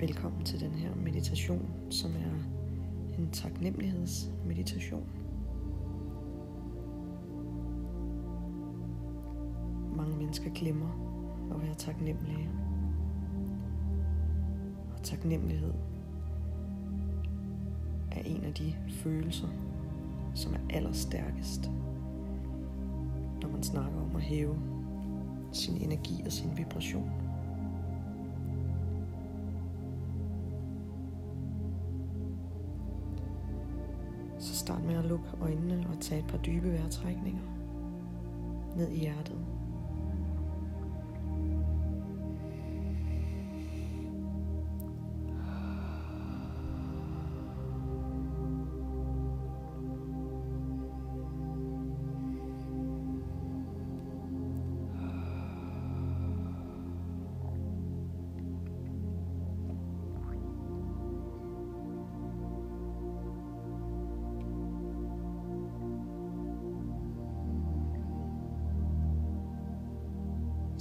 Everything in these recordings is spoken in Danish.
Velkommen til den her meditation, som er en taknemmelighedsmeditation. Mange mennesker glemmer at være taknemmelige. Og taknemmelighed er en af de følelser, som er allerstærkest, når man snakker om at hæve sin energi og sin vibration. Start med at lukke øjnene og tage et par dybe vejrtrækninger ned i hjertet.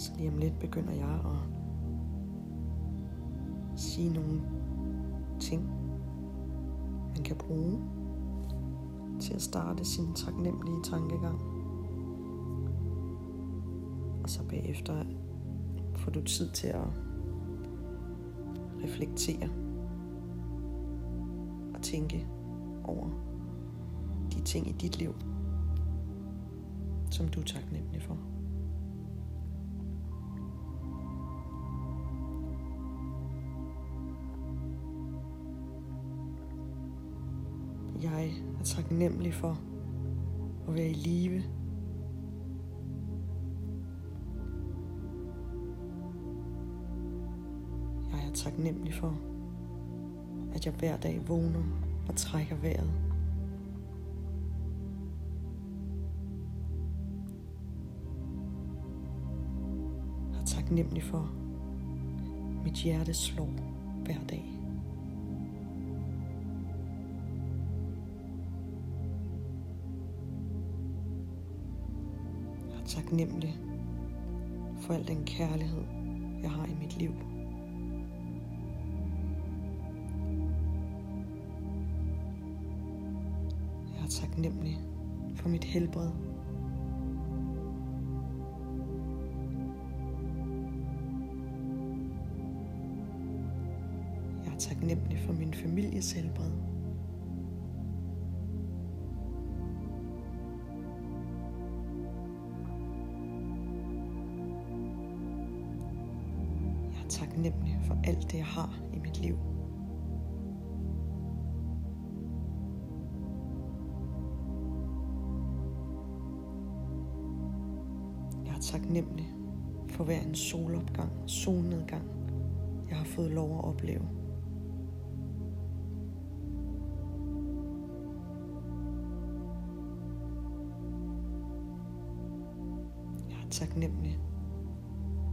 Så lige om lidt begynder jeg at sige nogle ting, man kan bruge til at starte sin taknemmelige tankegang. Og så bagefter får du tid til at reflektere og tænke over de ting i dit liv, som du er taknemmelig for. Jeg er taknemmelig for at være i live. Jeg er taknemmelig for, at jeg hver dag vågner og trækker vejret. Jeg er taknemmelig for, at mit hjerte slår hver dag. Taknemmelig for al den kærlighed, jeg har i mit liv. Jeg er taknemmelig for mit helbred. Jeg er taknemmelig for min families helbred. Taknemmelig for alt det, jeg har i mit liv. Jeg er taknemmelig for hver en solopgang, solnedgang, jeg har fået lov at opleve. Jeg er taknemmelig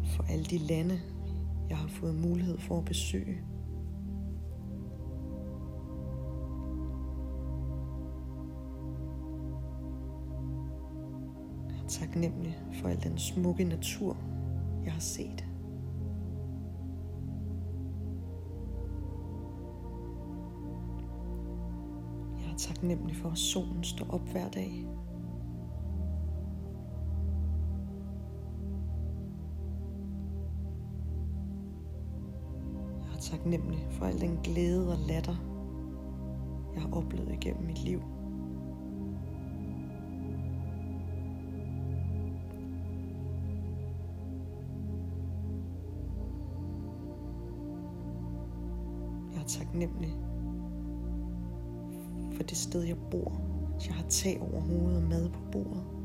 for alle de lande, jeg har fået mulighed for at besøge. Jeg er taknemmelig for al den smukke natur, jeg har set. Jeg er taknemmelig for, at solen står op hver dag. Taknemmelig for al den glæde og latter, jeg har oplevet igennem mit liv. Jeg er taknemmelig for det sted, jeg bor. Jeg har tag over hovedet og mad på bordet.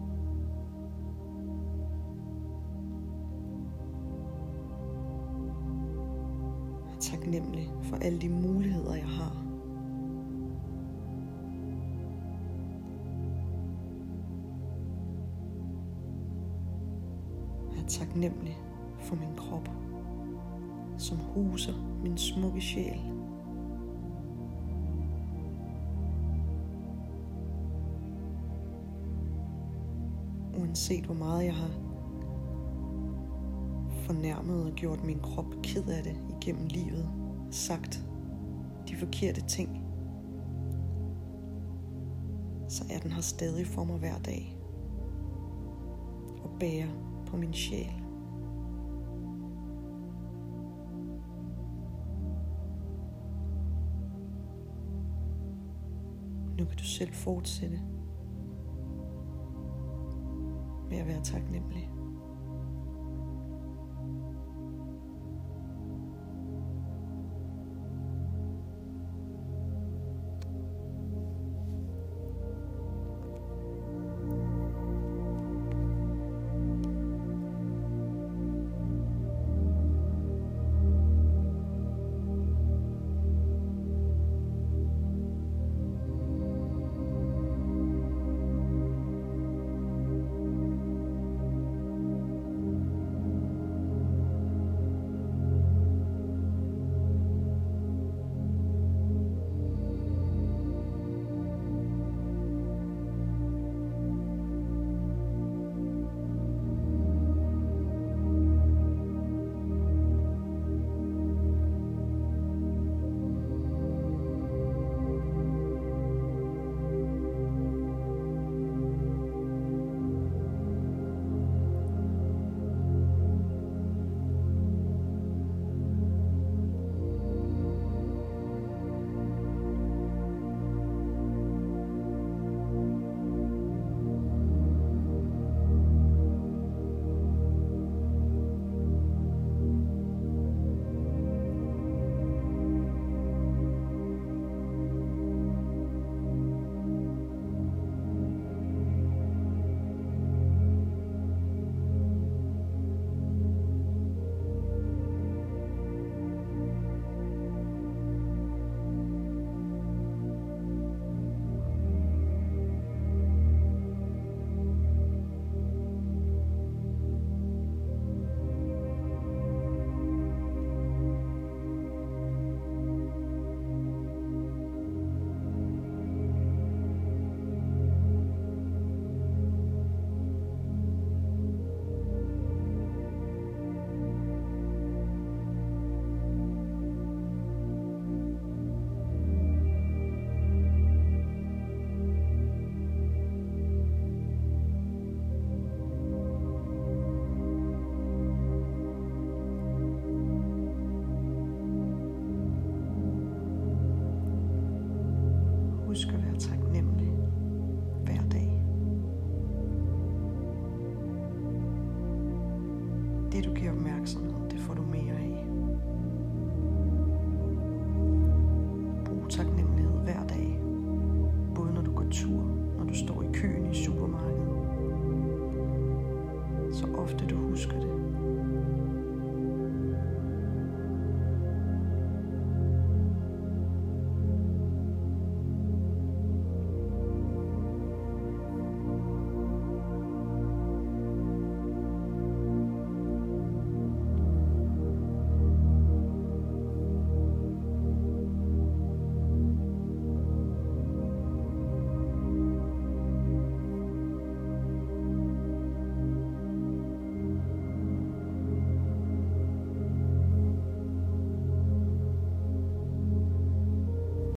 Alle de muligheder, jeg har. Jeg er taknemmelig for min krop, som huser min smukke sjæl. Uanset hvor meget jeg har fornærmet og gjort min krop ked af det igennem livet, sagt de forkerte ting, så er den her stadig for mig hver dag og bærer på min sjæl. Nu kan du selv fortsætte med at være taknemmelig.